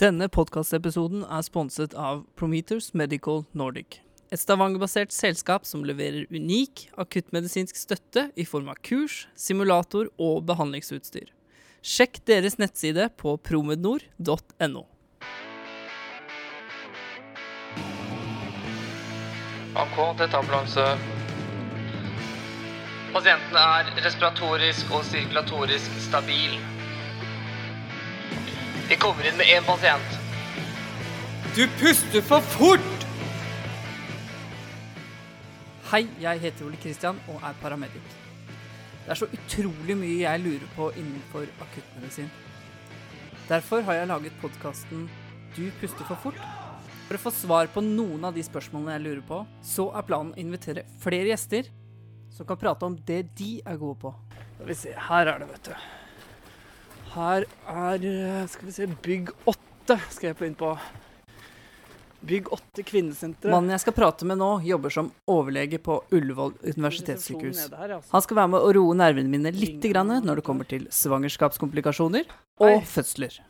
Denne podkastepisoden er sponset av Prometers Medical Nordic. Et Stavanger-basert selskap som leverer unik akuttmedisinsk støtte i form av kurs, simulator og behandlingsutstyr. Sjekk deres nettside på promednor.no. AK, dette ambulanse. Pasienten er respiratorisk og sirkulatorisk stabil. Vi kommer inn med én pasient. Du puster for fort! Hei, jeg heter Ole Kristian og er paramedic. Det er så utrolig mye jeg lurer på innenfor akuttmedisin. Derfor har jeg laget podkasten Du puster for fort. For å få svar på noen av de spørsmålene jeg lurer på, så er planen å invitere flere gjester som kan prate om det de er gode på. Skal vi se, her er det, vet du. Her er eh, Skal vi se, Bygg 8 skal jeg på inn på. Bygg 8 kvinnesenteret. Mannen jeg skal prate med nå, jobber som overlege på Ullevål universitetssykehus. Han skal være med å roe nervene mine litt grann når det kommer til svangerskapskomplikasjoner og Hei. fødsler.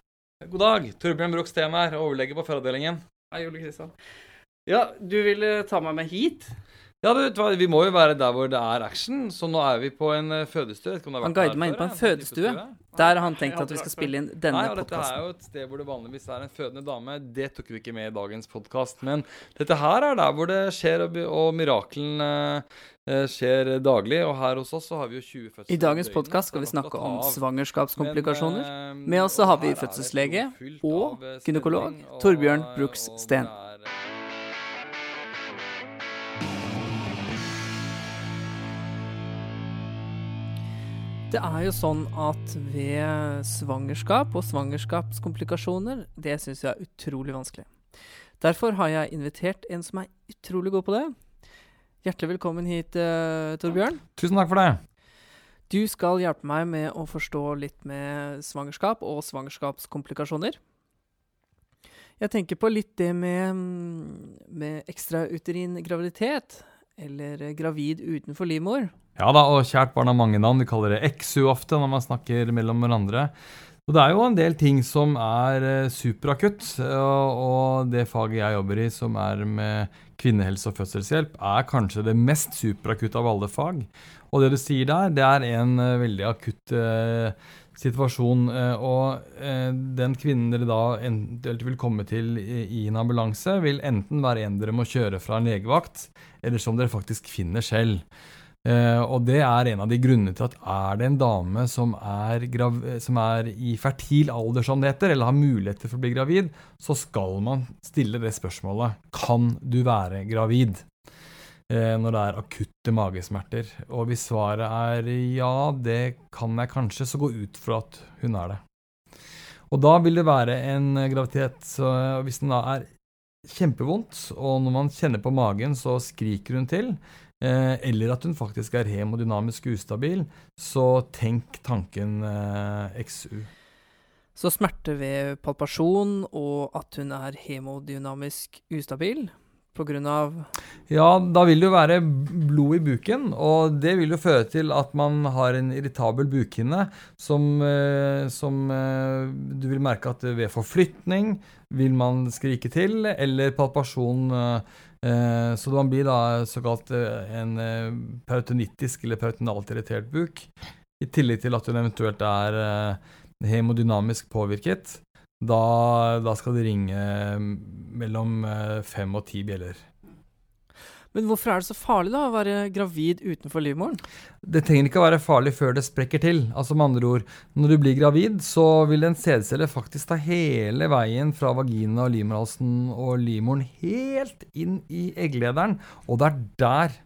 God dag. Torbjørn Broch Steen her, overlege på fødeavdelingen. Hei, Ole Kristian. Ja, du ville ta meg med hit? Ja, du Vi må jo være der hvor det er action, så nå er vi på en eh, fødestue. Han guider meg inn på en. Fødestue. Der har han tenkt at vi skal spille inn denne Nei, dette er jo et sted hvor det vanligvis er en fødende dame. Det tok vi ikke med i dagens podkast. Men dette her er der hvor det skjer, og, og mirakelen eh, skjer daglig. Og her hos oss så har vi jo 20 fødsler I dagens podkast skal vi snakke om svangerskapskomplikasjoner. Eh, Med oss så har vi fødselslege og gynekolog Torbjørn Brooks og Steen. Det er- jo sånn at ved svangerskap og svangerskapskomplikasjoner, det syns jeg er utrolig vanskelig. Derfor har jeg invitert en som er utrolig god på det. Hjertelig velkommen hit, uh, Torbjørn. Tusen takk for det. Du skal hjelpe meg med å forstå litt med svangerskap og svangerskapskomplikasjoner. Jeg tenker på litt det med, mm, med ekstrauterin graviditet, eller gravid utenfor livmor. Ja da, og kjært barn har mange navn. Vi kaller det XU ofte når man snakker mellom hverandre. Og det er jo en del ting som er eh, superakutt, og det faget jeg jobber i, som er med kvinnehelse og fødselshjelp, er kanskje det mest superakutte av alle fag. Og det du sier der, det er en eh, veldig akutt eh, situasjon. eh, og den kvinnen dere da eventuelt vil komme til i en ambulanse, vil enten være en dere må kjøre fra en legevakt, eller som dere faktisk finner selv. Eh, og det er en av de grunnene til at er det en dame som er, som er i fertil alder, som det heter, eller har muligheter for å bli gravid, så skal man stille det spørsmålet Kan du være gravid? Eh, når det er akutte magesmerter. Og hvis svaret er ja, det kan jeg kanskje, så gå ut fra at hun er det. Og da vil det være en graviditet så Hvis den da er kjempevondt, og når man kjenner på magen, så skriker hun til, eller at hun faktisk er hemodynamisk ustabil, så tenk tanken eh, XU. Så smerte ved palpasjon og at hun er hemodynamisk ustabil pga. Ja, da vil det jo være blod i buken, og det vil jo føre til at man har en irritabel bukhinne som, eh, som eh, du vil merke at ved forflytning vil man skrike til, eller palpasjon. Eh, så man blir da såkalt eh, en eh, peritonitisk eller peritonalt irritert buk, i tillegg til at hun eventuelt er eh, hemodynamisk påvirket. Da, da skal det ringe mellom eh, fem og ti bjeller. Men hvorfor er det så farlig da å være gravid utenfor livmoren? Det trenger ikke å være farlig før det sprekker til. Altså med andre ord, Når du blir gravid, så vil en sædcelle faktisk ta hele veien fra vagina og livmorhalsen og livmoren helt inn i egglederen, og det er der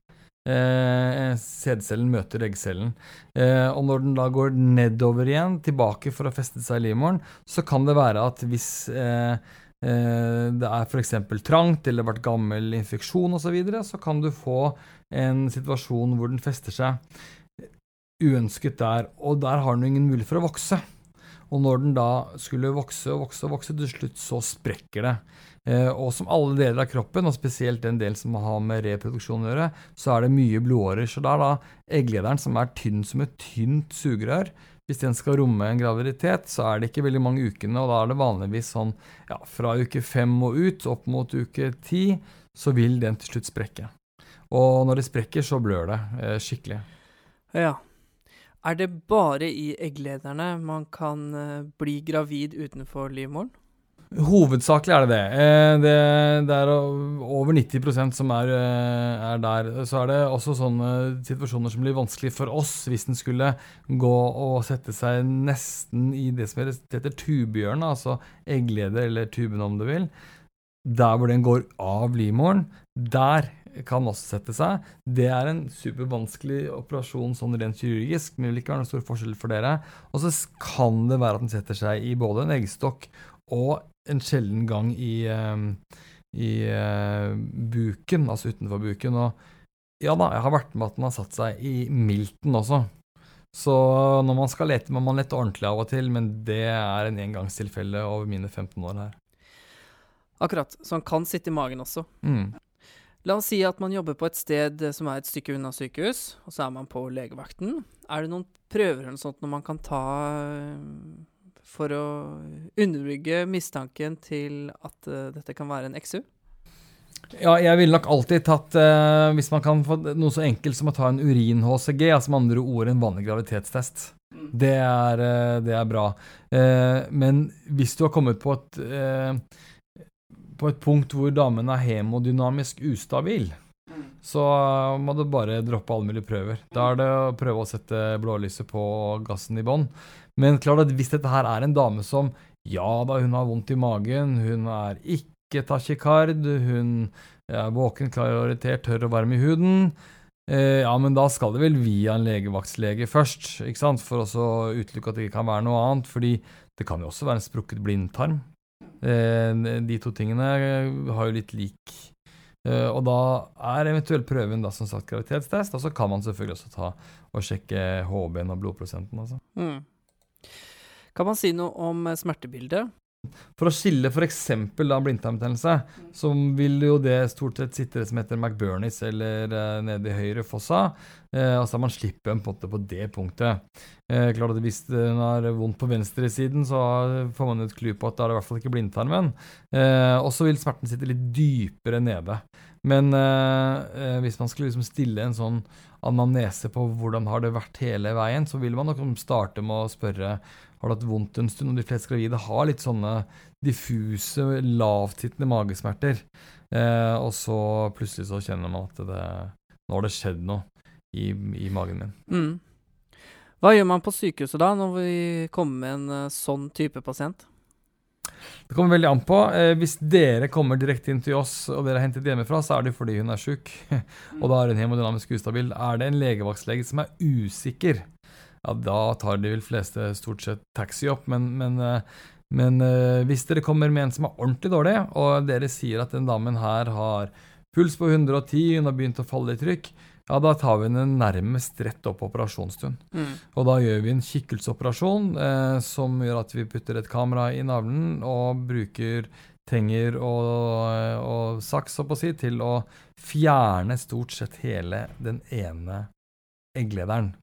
eh, sædcellen møter eggcellen. Eh, og når den da går nedover igjen, tilbake for å feste seg i livmoren, så kan det være at hvis eh, det er f.eks. trangt eller vært gammel infeksjon osv., så, videre, så kan du få en situasjon hvor den fester seg uønsket der, og der har den ingen mulighet for å vokse. Og når den da skulle vokse og vokse og vokse, til slutt så sprekker det. Eh, og som alle deler av kroppen, og spesielt den del som har med reproduksjon å gjøre, så er det mye blodårer. Så det er da egglederen som er tynn som et tynt sugerør, hvis den skal romme en graviditet, så er det ikke veldig mange ukene, og da er det vanligvis sånn ja, fra uke fem og ut, opp mot uke ti, så vil den til slutt sprekke. Og når det sprekker, så blør det eh, skikkelig. Ja. Er det bare i egglederne man kan eh, bli gravid utenfor livmoren? Hovedsakelig er det det. Eh, det, det er over 90% som er, eh, er, der. Så er det også sånne situasjoner som blir vanskelig for oss hvis den skulle gå og sette seg nesten i det som heter tubehjørnet, altså eggleder eller tuben om du vil. Der hvor den går av livmoren, der kan også sette seg. Det er en supervanskelig operasjon sånn rent kirurgisk, men det vil ikke være noen stor forskjell for dere. Og så kan det være at den setter seg i både en eggstokk og en sjelden gang i, uh, i uh, buken, altså utenfor buken. Og ja da, jeg har vært med at den har satt seg i milten også. Så når man skal lete, må man lette ordentlig av og til, men det er en engangstilfelle over mine 15 år her. Akkurat. Så han kan sitte i magen også. Mm. La oss si at man jobber på et sted som er et stykke unna sykehus, og så er man på legevakten. Er det noen prøver eller noe sånt når man kan ta for å underbygge mistanken til at uh, dette kan være en XU? Ja, jeg ville nok alltid tatt uh, Hvis man kan få noe så enkelt som å ta en urin-HCG, altså med andre ord en vanlig graviditetstest. Mm. Det, er, uh, det, er, bra. men hvis du har kommet på et, på et punkt hvor damen er hemodynamisk ustabil, mm. så må du bare droppe alle mulige prøver. Da er det å prøve å sette blålyset på gassen i bånn. Men klart at hvis dette her er en dame som Ja da, hun har vondt i magen, hun er ikke tachikard, hun er våken, klar og orientert, tørr og varm i huden. Eh, ja, men da skal det vel via en legevaktslege først, ikke sant? for å utelukke at det ikke kan være noe annet. fordi det kan jo også være en sprukket blindtarm. Eh, de to tingene har jo litt lik. Uh, og da er eventuelt prøven da, som sagt graviditetstest, og så kan man selvfølgelig også ta og sjekke HB-en og blodprosenten. Altså. Mm. Kan man si noe om eh, smertebildet? For å skille f.eks. blindtarmbetennelse, så vil jo det stort sett sitte det som heter McBurnies eller eh, nede i høyre fossa. eh, altså man slipper en potte på det punktet. Eh, klart at Hvis den har vondt på venstresiden, så får man et klu på at da er det i hvert fall ikke blindtarmen. Eh, og så vil smerten sitte litt dypere nede. Men hvis man skulle liksom stille en sånn anamnese på hvordan har det vært hele veien, så vil man nok starte med å spørre har du hatt vondt en stund. Og de fleste gravide har litt sånne diffuse, lavtittende magesmerter. Eh, og så plutselig så kjenner man at det, nå har det skjedd noe i, i magen min. Mm. Hva gjør man på sykehuset da, når vi kommer med en uh, sånn type pasient? Det kommer veldig an på. Eh, hvis dere kommer direkte inn til oss og dere er hentet hjemmefra, så er det fordi hun er sjuk. og da er hun hemodynamisk ustabil. Er det en legevaktslege som er usikker, ja, da tar de vel fleste stort sett taxi opp. Men, men, eh, men, eh, hvis dere kommer med en som er ordentlig dårlig, og dere sier at den damen her har puls på 110, hun har begynt å falle i trykk, ja, da tar vi henne nærmest rett opp på operasjonsstund. Mm. Og da gjør vi en kikkelsoperasjon eh, som gjør at vi putter et kamera i navlen og bruker tenger og, og saks å si, til å fjerne stort sett hele den ene egglederen.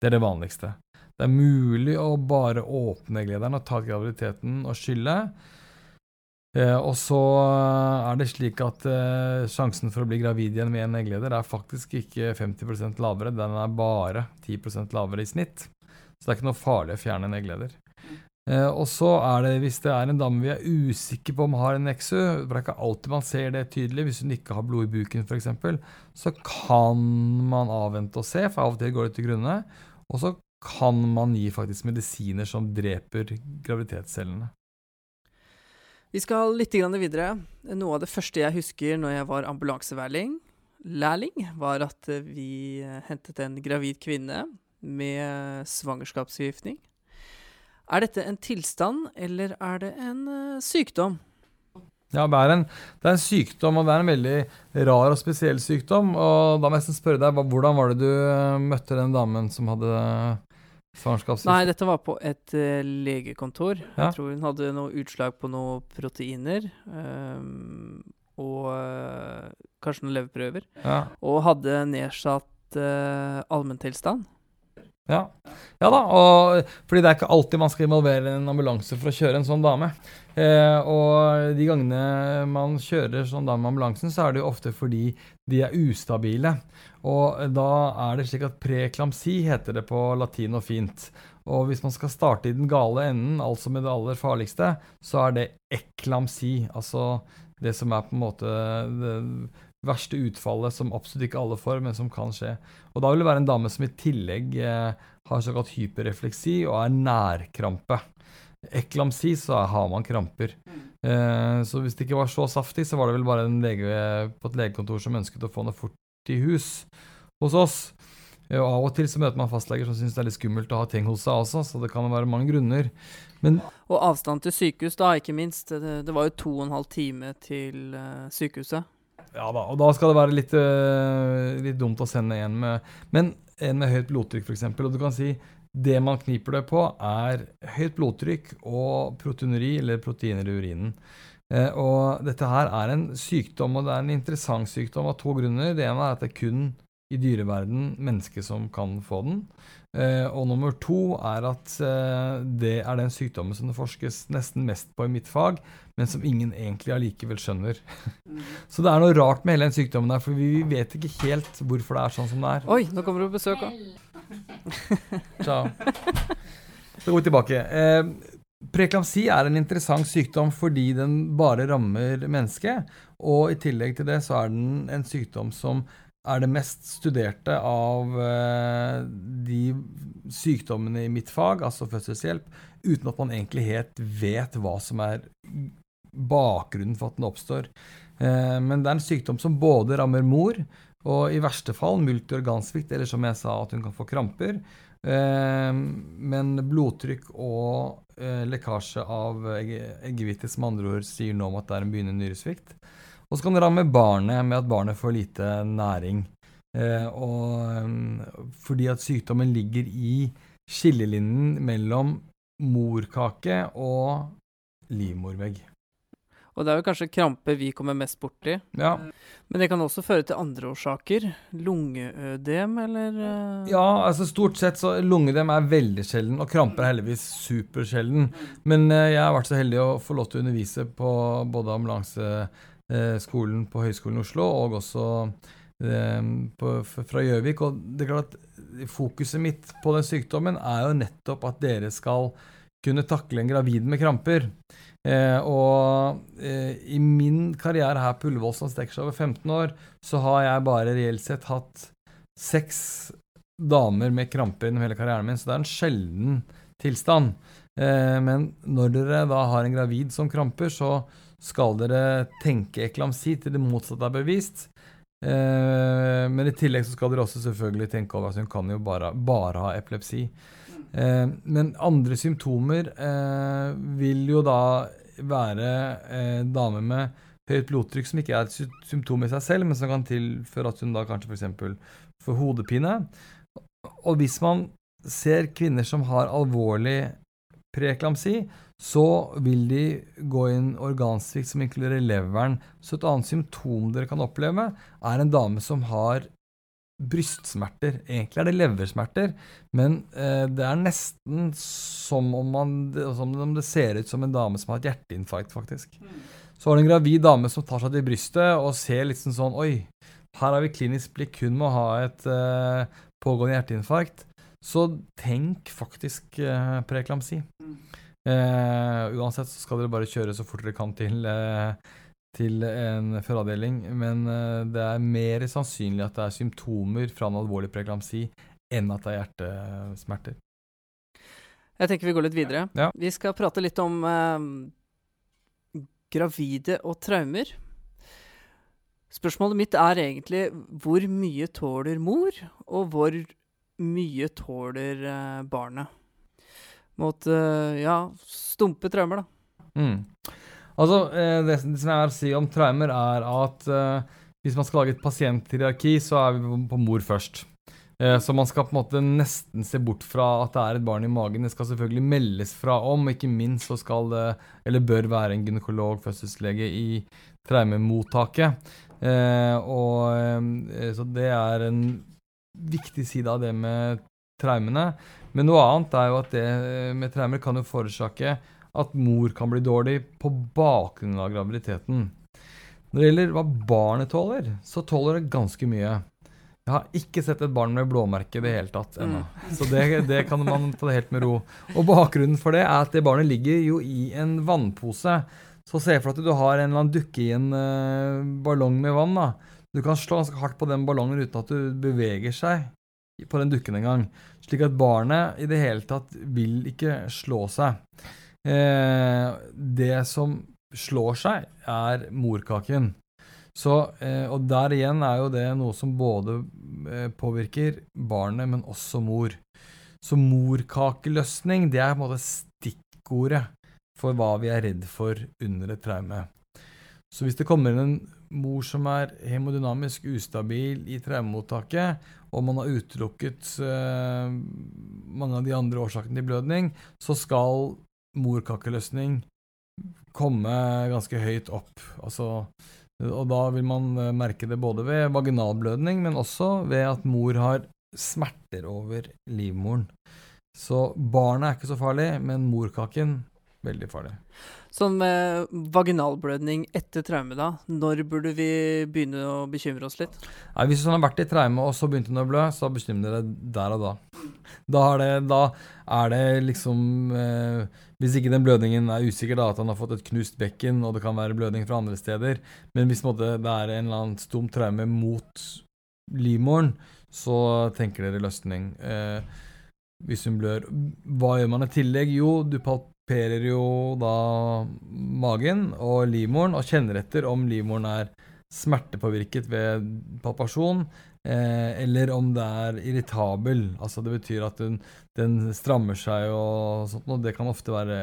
Det er det vanligste. Det er mulig å bare åpne egglederen og ta graviditeten og skylle. Eh, og så er det slik at eh, sjansen for å bli gravid igjen med en eggleder er faktisk ikke 50% lavere, den er bare 10% lavere i snitt. Så det er ikke noe farlig å fjerne en eggleder. Eh, og så er det, hvis det er en dame vi er usikre på om har en nexu det er ikke alltid man ser det tydelig, hvis hun ikke har blod i buken f.eks., så kan man avvente og se, for av og til går det til grunne. Og så kan man gi faktisk medisiner som dreper graviditetscellene. Vi skal litt videre. Noe av det første jeg husker når jeg var ambulanseværling, lærling, var at vi hentet en gravid kvinne med svangerskapsforgiftning. Er dette en tilstand, eller er det en uh, sykdom? Ja, det er, en, det er, en, sykdom, og det er en veldig rar og spesiell sykdom. Og da må jeg nesten spørre deg, hvordan var det du uh, møtte den damen som hadde svangerskapssykdom? Nei, dette var på et uh, legekontor. Ja? Jeg tror hun hadde noe utslag på noen proteiner. Um, og kanskje noen leverprøver. Ja. Og hadde nedsatt allmenntilstand. Ja. ja da, og fordi det er ikke alltid man skal involvere en ambulanse for å kjøre en sånn dame. Eh, og de gangene man kjører sånn dame med ambulansen, så er det jo ofte fordi de er ustabile. Og da er det slik at preklamsi heter det på latin og fint. Og hvis man skal starte i den gale enden, altså med det aller farligste, så er det eklamsi. Altså det som er på en måte det verste utfallet som absolutt ikke alle får, men som kan skje. Og da vil det være en dame som i tillegg eh, har såkalt hyperrefleksi og er nærkrampe. Eklamsi, så har man kramper. Eh, så hvis det ikke var så saftig, så var det vel bare en lege på et legekontor som ønsket å få noe fort i hus hos oss. Og Av og til så møter man fastleger som syns det er litt skummelt å ha ting hos seg også, så det kan være mange grunner. Men Og avstand til sykehus, da, ikke minst. Det, det var jo to og en halv time til uh, sykehuset. Ja da, og da skal det være litt, uh, litt dumt å sende en med Men en med høyt blodtrykk, f.eks. Og du kan si det man kniper det på, er høyt blodtrykk og proteinuri, eller proteiner i urinen. Eh, og dette her er en sykdom, og det er en interessant sykdom av to grunner. Det ene er at det kun i dyreverden mennesker som kan få den. Eh, og nummer to er at eh, det er den sykdommen som det forskes nesten mest på i mitt fag, men som ingen egentlig allikevel skjønner. Mm. Så det er noe rart med hele den sykdommen der, for vi vet ikke helt hvorfor det er sånn som det er. Oi, nå kommer du på besøk òg. Ciao. Så går vi tilbake. Eh, Preklamsi er en interessant sykdom fordi den bare rammer mennesket. Og i tillegg til det så er den en sykdom som er det mest studerte av eh, de sykdommene i mitt fag, altså fødselshjelp, uten at man egentlig helt vet hva som er bakgrunnen for at den oppstår. Eh, men det er en sykdom som både rammer mor, og i verste fall multiorgansvikt, eller som jeg sa, at hun kan få kramper. Eh, men blodtrykk og lekkasje av eggehvite, som andre ord sier noe om at det er en begynnende nyresvikt. Og så kan det ramme barnet med at barnet får lite næring. Eh, og, mm, fordi at sykdommen ligger i skillelinjen mellom morkake og livmorvegg. Og det er jo kanskje kramper vi kommer mest borti. Ja. Men det kan også føre til andre årsaker. Lungeødem, eller? Uh... Ja, altså stort sett så lungeødem er veldig sjelden, og kramper er heldigvis supersjelden. Men uh, jeg har vært så heldig å få lov til å undervise på både ambulanse Eh, skolen på Høgskolen i Oslo, og også eh, på, fra Gjøvik. Og det er klart at fokuset mitt på den sykdommen er jo nettopp at dere skal kunne takle en gravid med kramper. Eh, og eh, i min karriere her på Ullevål som strekker seg over 15 år, så har jeg bare reelt sett hatt seks damer med kramper gjennom hele karrieren min, så det er en sjelden tilstand. Eh, men når dere da har en gravid som kramper, så skal dere tenke eklamsi til det motsatte er bevist. Eh, men i tillegg så skal dere også selvfølgelig tenke over at hun kan jo bare, bare ha epilepsi. Eh, men andre symptomer eh, vil jo da være eh, damer med høyt blodtrykk som ikke er et symptom i seg selv, men som kan tilføre at hun da kanskje f.eks. får hodepine. Og hvis man ser kvinner som har alvorlig preeklamsi, så vil de gå inn organsvikt som inkluderer leveren. Så et annet symptom dere kan oppleve, er en dame som har brystsmerter. Egentlig er det leversmerter, men eh, det er nesten som om, man, som om, det ser ut som en dame som har et hjerteinfarkt, faktisk. Mm. Så har du en gravid dame som tar seg til brystet og ser litt sånn sånn Oi, her har vi klinisk blikk kun med å ha et eh, pågående hjerteinfarkt. Så tenk faktisk eh, preeklamsi. Mm. Uh, uansett så skal dere bare kjøre så fort dere kan til, uh, til en fødeavdeling. Men uh, det er mer sannsynlig at det er symptomer fra en alvorlig preeklamsi enn at det er hjertesmerter. Jeg tenker vi går litt videre. Ja. Vi skal prate litt om gravide og traumer. Spørsmålet mitt er egentlig hvor mye tåler mor, og hvor mye tåler barnet? Mot uh, ja, stumpe traumer, da. Mm. Altså, eh, det, det, som jeg vil si om traumer, er at uh, hvis man skal lage et pasienthierarki, så er vi på mor først. Uh, så man skal på en måte nesten se bort fra at det er et barn i magen. Det skal selvfølgelig meldes fra om, ikke minst så skal det, eller bør være en gynekolog, fødselslege, i traumemottaket. Uh, og Så det er en viktig side av det med traumene. Men noe annet er jo at det med traumer kan jo forårsake at mor kan bli dårlig på bakgrunn av graviditeten. Når det gjelder hva barnet tåler, så tåler det ganske mye. Jeg har ikke sett et barn med blåmerke i det hele tatt ennå. Mm. Så det, det kan man ta det helt med ro. Og bakgrunnen for det er at det barnet ligger jo i en vannpose. Så se for deg at du har en eller annen dukke i en uh, ballong med vann. da. Du kan slå ganske hardt på den ballongen uten at du beveger seg på den dukken engang. Slik at barnet i det hele tatt vil ikke slå seg. Eh, det som slår seg, er morkaken. Så, eh, og der igjen er jo det noe som både eh, påvirker barnet, men også mor. Så morkakeløsning, det er på en måte stikkordet for hva vi er redd for under et traume. Så hvis det kommer inn en mor som er hemodynamisk ustabil i traumemottaket, og man har utelukket uh, mange av de andre årsakene til blødning, så skal morkakeløsning komme ganske høyt opp. Altså, og da vil man eh, merke det både ved vaginalblødning, men også ved at mor har smerter over livmoren. Så barnet er ikke så farlig, men morkaken veldig farlig. Sånn med vaginalblødning etter traume, da. Når burde vi begynne å bekymre oss litt? Nei, Hvis hun har vært i traume og så begynte hun å blø, så bekymrer det der og da. Da er det, da er det liksom eh, Hvis ikke den blødningen er usikker, da, at han har fått et knust bekken, og det kan være blødning fra andre steder, men hvis måtte, det er en eller annen stum traume mot livmoren, så tenker dere løsning. Eh, hvis hun blør. Hva gjør man i tillegg? Jo, du palperer jo da magen og livmoren og kjenner etter om livmoren er smertepåvirket ved palpasjon, eh, eller om det er irritabel. Altså det betyr at den, den strammer seg og sånt, og det kan ofte være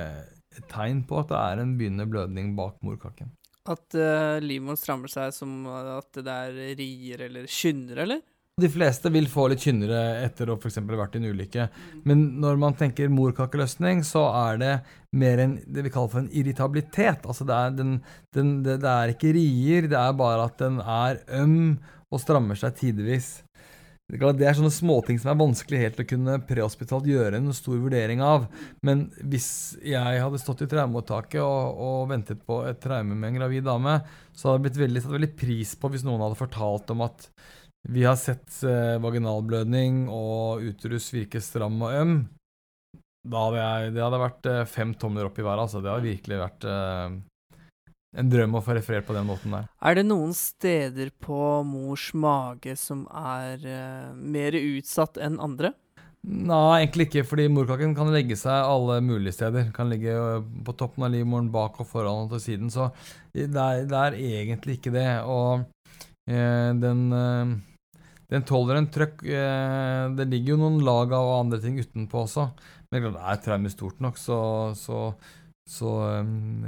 et tegn på at det er en begynnende blødning bak morkaken. At uh, livmoren strammer seg som at det er rier eller skynder, eller? De fleste vil få litt kynnere etter å f.eks. ha vært i en ulykke. Men når man tenker morkakeløsning, så er det mer enn det vi kaller for en irritabilitet. Altså det er, den, den, det, det er ikke rier, det er bare at den er øm og strammer seg tidvis. Det er sånne småting som er vanskelig helt å kunne prehospitalt gjøre en stor vurdering av. Men hvis jeg hadde stått i traumemottaket og, og, ventet på et traume med en gravid dame, så hadde jeg blitt veldig, satt veldig pris på hvis noen hadde fortalt om at vi har sett eh, vaginalblødning og uterus virke stram og øm. Da hadde jeg, det hadde vært eh, fem tomler opp i været. Altså. Det hadde virkelig vært eh, en drøm å få referert på den måten der. Er det noen steder på mors mage som er eh, mer utsatt enn andre? Nei, egentlig ikke, fordi morkaken kan legge seg alle mulige steder. Kan ligge på toppen av livmoren, bak og foran og til siden. Så det er, det er egentlig ikke det. Og den den tåler en trøkk. Eh, det ligger jo noen lag av andre ting utenpå også. Men det er traume stort nok, så, så, så um,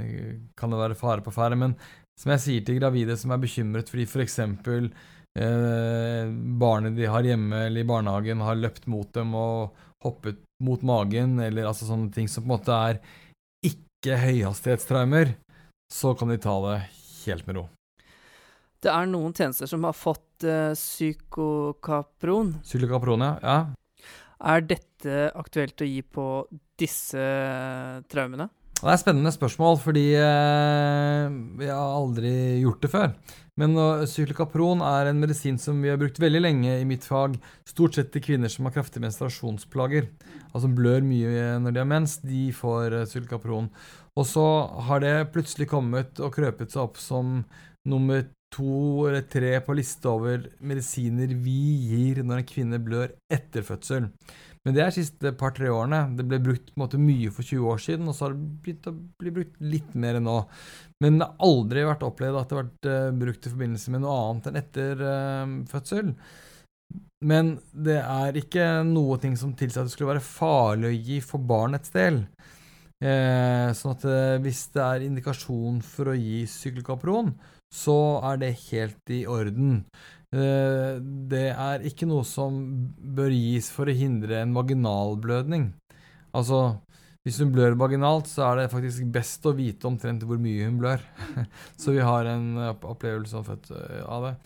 kan det være fare på ferde. Men som jeg sier til gravide som er bekymret fordi f.eks. Eh, barnet de har hjemme eller i barnehagen, har løpt mot dem og hoppet mot magen, eller altså sånne ting som på en måte er ikke høyhastighetstraumer, så kan de ta det helt med ro. Det er noen tjenester som har fått uh, psykokapron. Psykokapron, ja. ja. Er dette aktuelt å gi på disse traumene? Det er et spennende spørsmål, fordi uh, vi har aldri gjort det før. Men cyklokapron er en medisin som vi har brukt veldig lenge i mitt fag, stort sett til kvinner som har kraftige menstruasjonsplager, altså blør mye når de har mens, de får cyklokapron. Og så har det plutselig kommet og krøpet seg opp som nummer to eller tre på liste over medisiner vi gir når en kvinne blør etter fødsel. Men det er de siste par-tre årene. Det ble brukt måte mye for 20 år siden, og så har det begynt å bli brukt litt mer nå. Men det har aldri vært opplevd at det har vært uh, brukt i forbindelse med noe annet enn etter uh, fødsel. Men det er ikke noe ting som tilsier at det skulle være farlig å gi for barnets del. Eh, sånn at eh, hvis det er indikasjon for å gi sykkelkapron, så er det helt i orden. Eh, det er ikke noe som bør gis for å hindre en vaginalblødning. Altså, hvis hun blør vaginalt, så er det faktisk best å vite omtrent hvor mye hun blør. så vi har en opplevelse av det.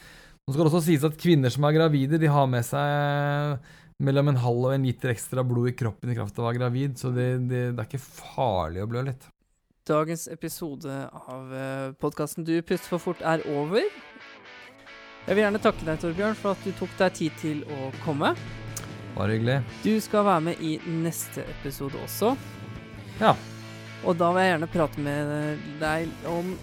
Nå skal det også sies at kvinner som er gravide, de har med seg mellom en halv og en liter ekstra blod i kroppen i kraft av å være gravid, så det, det, det er ikke farlig å blø litt. Dagens episode av podkasten Du puster for fort er over. Jeg vil gjerne takke deg, Torbjørn, for at du tok deg tid til å komme. Bare hyggelig. Du skal være med i neste episode også. Ja. Og da vil jeg gjerne prate med deg om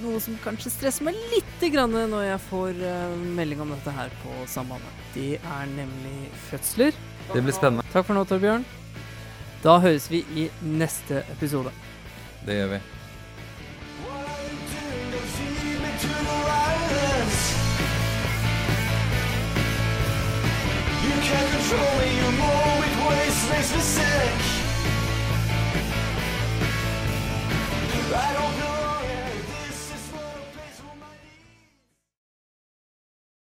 noe som kanskje stresser meg litt grann når jeg får uh, melding om dette her på Sambandet. Det er nemlig fødsler. Det blir spennende. Takk for nå, Torbjørn. Da høres vi i neste episode. Det gjør vi. You can't control me, you move with waste makes me sick I don't feel